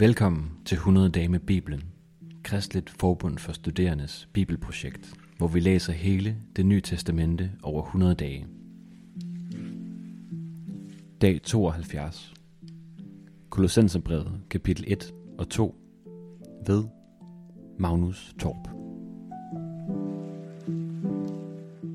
Velkommen til 100 dage med Bibelen, Kristligt Forbund for Studerendes Bibelprojekt, hvor vi læser hele det nye testamente over 100 dage. Dag 72. Kolossenserbrevet, kapitel 1 og 2 ved Magnus Torp.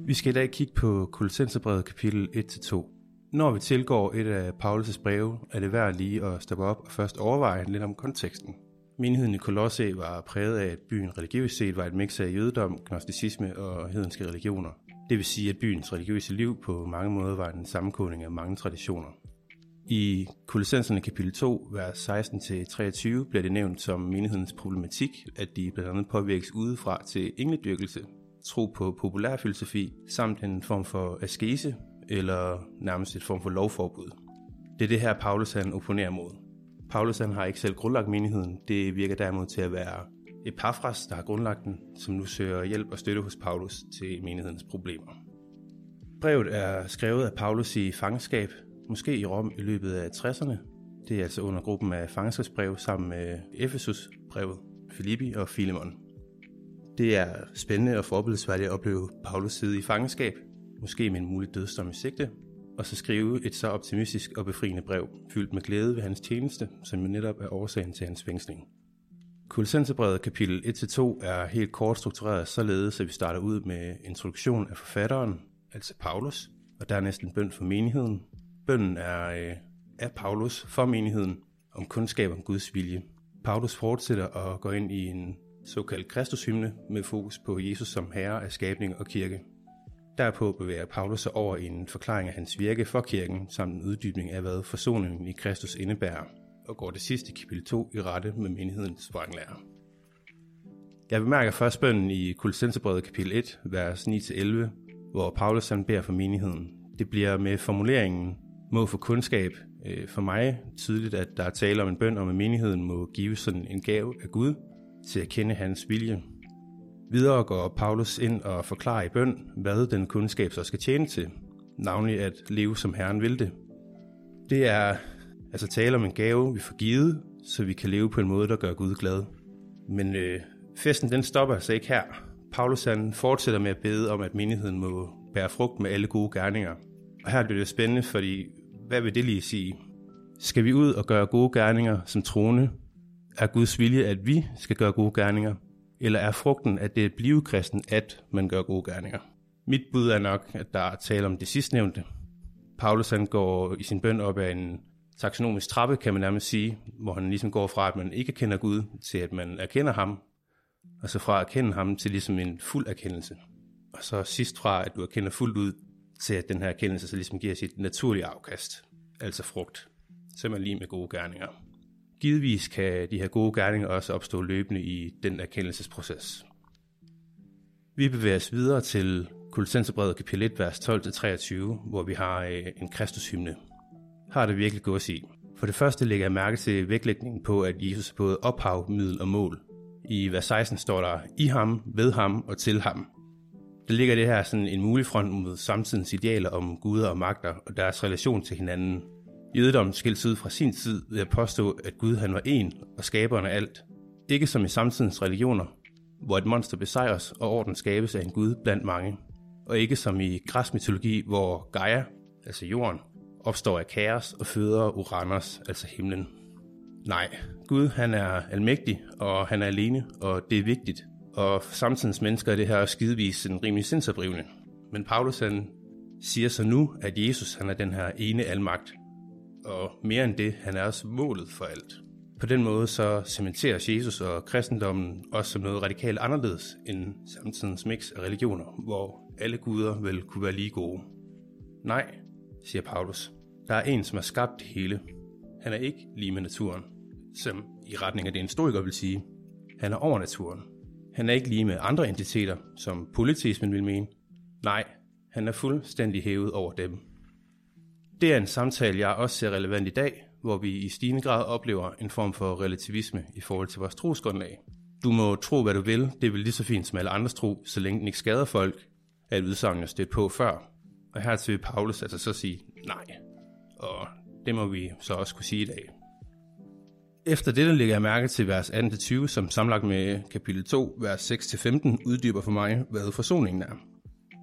Vi skal i dag kigge på Kolossenserbrevet kapitel 1-2. Når vi tilgår et af Paulus' breve, er det værd lige at stoppe op og først overveje lidt om konteksten. Menigheden i Kolosse var præget af, at byen religiøst set var et mix af jødedom, gnosticisme og hedenske religioner. Det vil sige, at byens religiøse liv på mange måder var en sammenkodning af mange traditioner. I Kolossenserne kapitel 2, vers 16-23 bliver det nævnt som menighedens problematik, at de blandt andet påvirkes udefra til engledyrkelse, tro på populærfilosofi, samt en form for askese, eller nærmest et form for lovforbud. Det er det her, Paulus han opponerer mod. Paulus han har ikke selv grundlagt menigheden, det virker derimod til at være Epaphras, der har grundlagt den, som nu søger hjælp og støtte hos Paulus til menighedens problemer. Brevet er skrevet af Paulus i fangenskab, måske i Rom i løbet af 60'erne. Det er altså under gruppen af fangenskabsbrev sammen med Efesus brevet, Filippi og Filemon. Det er spændende og forbillesværdigt at opleve Paulus sidde i fangenskab, måske med en mulig dødsdom i sigte, og så skrive et så optimistisk og befriende brev, fyldt med glæde ved hans tjeneste, som jo netop er årsagen til hans fængsling. Kulsensebrevet kapitel 1-2 er helt kort struktureret således, at vi starter ud med introduktion af forfatteren, altså Paulus, og der er næsten bøn for menigheden. Bønden er øh, af Paulus for menigheden om kundskab om Guds vilje. Paulus fortsætter og går ind i en såkaldt Kristushymne med fokus på Jesus som herre af skabning og kirke. Derpå bevæger Paulus sig over i en forklaring af hans virke for kirken, samt en uddybning af, hvad forsoningen i Kristus indebærer, og går det sidste kapitel 2 i rette med menighedens vranglærer. Jeg bemærker først bønden i Kolossenserbrevet kapitel 1, vers 9-11, hvor Paulus han beder for menigheden. Det bliver med formuleringen må få kundskab øh, for mig tydeligt, at der er tale om en bøn om, at menigheden må give sådan en gave af Gud til at kende hans vilje, Videre går Paulus ind og forklarer i bøn, hvad den kundskab så skal tjene til, navnlig at leve som Herren vil det. Det er altså tale om en gave, vi får givet, så vi kan leve på en måde, der gør Gud glad. Men øh, festen den stopper altså ikke her. Paulus han fortsætter med at bede om, at menigheden må bære frugt med alle gode gerninger. Og her bliver det spændende, fordi hvad vil det lige sige? Skal vi ud og gøre gode gerninger som troende? Er Guds vilje, at vi skal gøre gode gerninger? Eller er frugten, at det er blive kristen, at man gør gode gerninger? Mit bud er nok, at der er tale om det sidstnævnte. Paulus han går i sin bøn op ad en taksonomisk trappe, kan man nærmest sige, hvor han ligesom går fra, at man ikke kender Gud, til at man erkender ham, og så fra at erkende ham til ligesom en fuld erkendelse. Og så sidst fra, at du erkender fuldt ud, til at den her erkendelse så ligesom giver sit naturlige afkast, altså frugt, simpelthen lige med gode gerninger. Givetvis kan de her gode gerninger også opstå løbende i den erkendelsesproces. Vi bevæger os videre til Kolossenserbrevet kapitel 1, vers 12-23, hvor vi har øh, en Kristushymne. Har det virkelig gået i. For det første lægger jeg mærke til vægtlægningen på, at Jesus er både ophav, middel og mål. I vers 16 står der, i ham, ved ham og til ham. Der ligger det her sådan en mulig front mod samtidens idealer om guder og magter og deres relation til hinanden – Jødedommen skilte ud fra sin tid ved at påstå, at Gud han var en og skaberen af alt. Ikke som i samtidens religioner, hvor et monster besejres og orden skabes af en Gud blandt mange. Og ikke som i græsk mytologi, hvor Gaia, altså jorden, opstår af kaos og føder Uranus, altså himlen. Nej, Gud han er almægtig, og han er alene, og det er vigtigt. Og for samtidens mennesker er det her skidevis en rimelig sindsoprivende. Men Paulus han siger så nu, at Jesus han er den her ene almagt, og mere end det, han er også målet for alt. På den måde så cementeres Jesus og kristendommen også som noget radikalt anderledes end samtidens mix af religioner, hvor alle guder vel kunne være lige gode. Nej, siger Paulus. Der er en, som har skabt det hele. Han er ikke lige med naturen, som i retning af det en historiker vil sige. Han er over naturen. Han er ikke lige med andre entiteter, som politismen vil mene. Nej, han er fuldstændig hævet over dem. Det er en samtale, jeg også ser relevant i dag, hvor vi i stigende grad oplever en form for relativisme i forhold til vores trosgrundlag. Du må tro, hvad du vil. Det vil lige så fint som alle andres tro, så længe den ikke skader folk, at udsagnet er stødt på før. Og her til Paulus altså så sige nej. Og det må vi så også kunne sige i dag. Efter dette lægger jeg mærke til vers 18-20, som sammenlagt med kapitel 2, vers 6-15, uddyber for mig, hvad forsoningen er.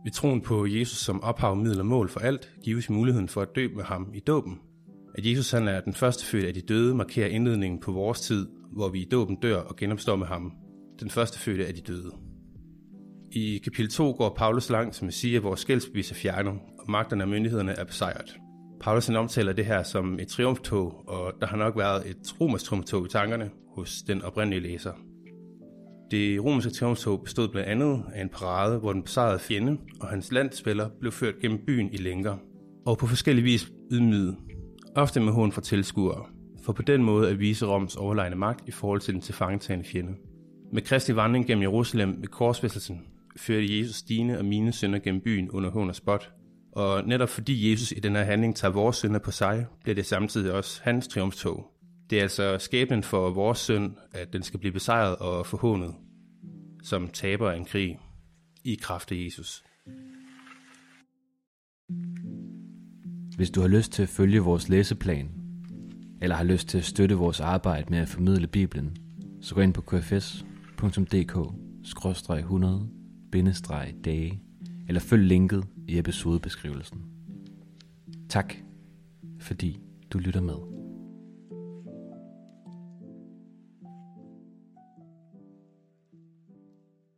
Ved troen på Jesus som ophav, middel og mål for alt, gives muligheden for at dø med ham i dåben. At Jesus han er den første født af de døde, markerer indledningen på vores tid, hvor vi i dåben dør og genopstår med ham. Den første fødte af de døde. I kapitel 2 går Paulus langt med at sige, at vores skældsbevis er fjernet, og magterne og myndighederne er besejret. Paulus omtaler det her som et triumftog, og der har nok været et romersk triumftog i tankerne hos den oprindelige læser. Det romerske triumftog bestod blandt andet af en parade, hvor den besejrede fjende og hans landspiller blev ført gennem byen i lænker, og på forskellige vis ydmyget, ofte med hån fra tilskuere, for på den måde at vise Roms overlegne magt i forhold til den tilfangetagende fjende. Med Kristi vandring gennem Jerusalem ved korsfæstelsen førte Jesus dine og mine synder gennem byen under hån og spot, og netop fordi Jesus i den her handling tager vores synder på sig, bliver det samtidig også hans triumftog. Det er altså skæbnen for vores synd, at den skal blive besejret og forhånet, som taber en krig i kraft af Jesus. Hvis du har lyst til at følge vores læseplan, eller har lyst til at støtte vores arbejde med at formidle Bibelen, så gå ind på kfs.dk-100-dage, eller følg linket i episodebeskrivelsen. Tak, fordi du lytter med.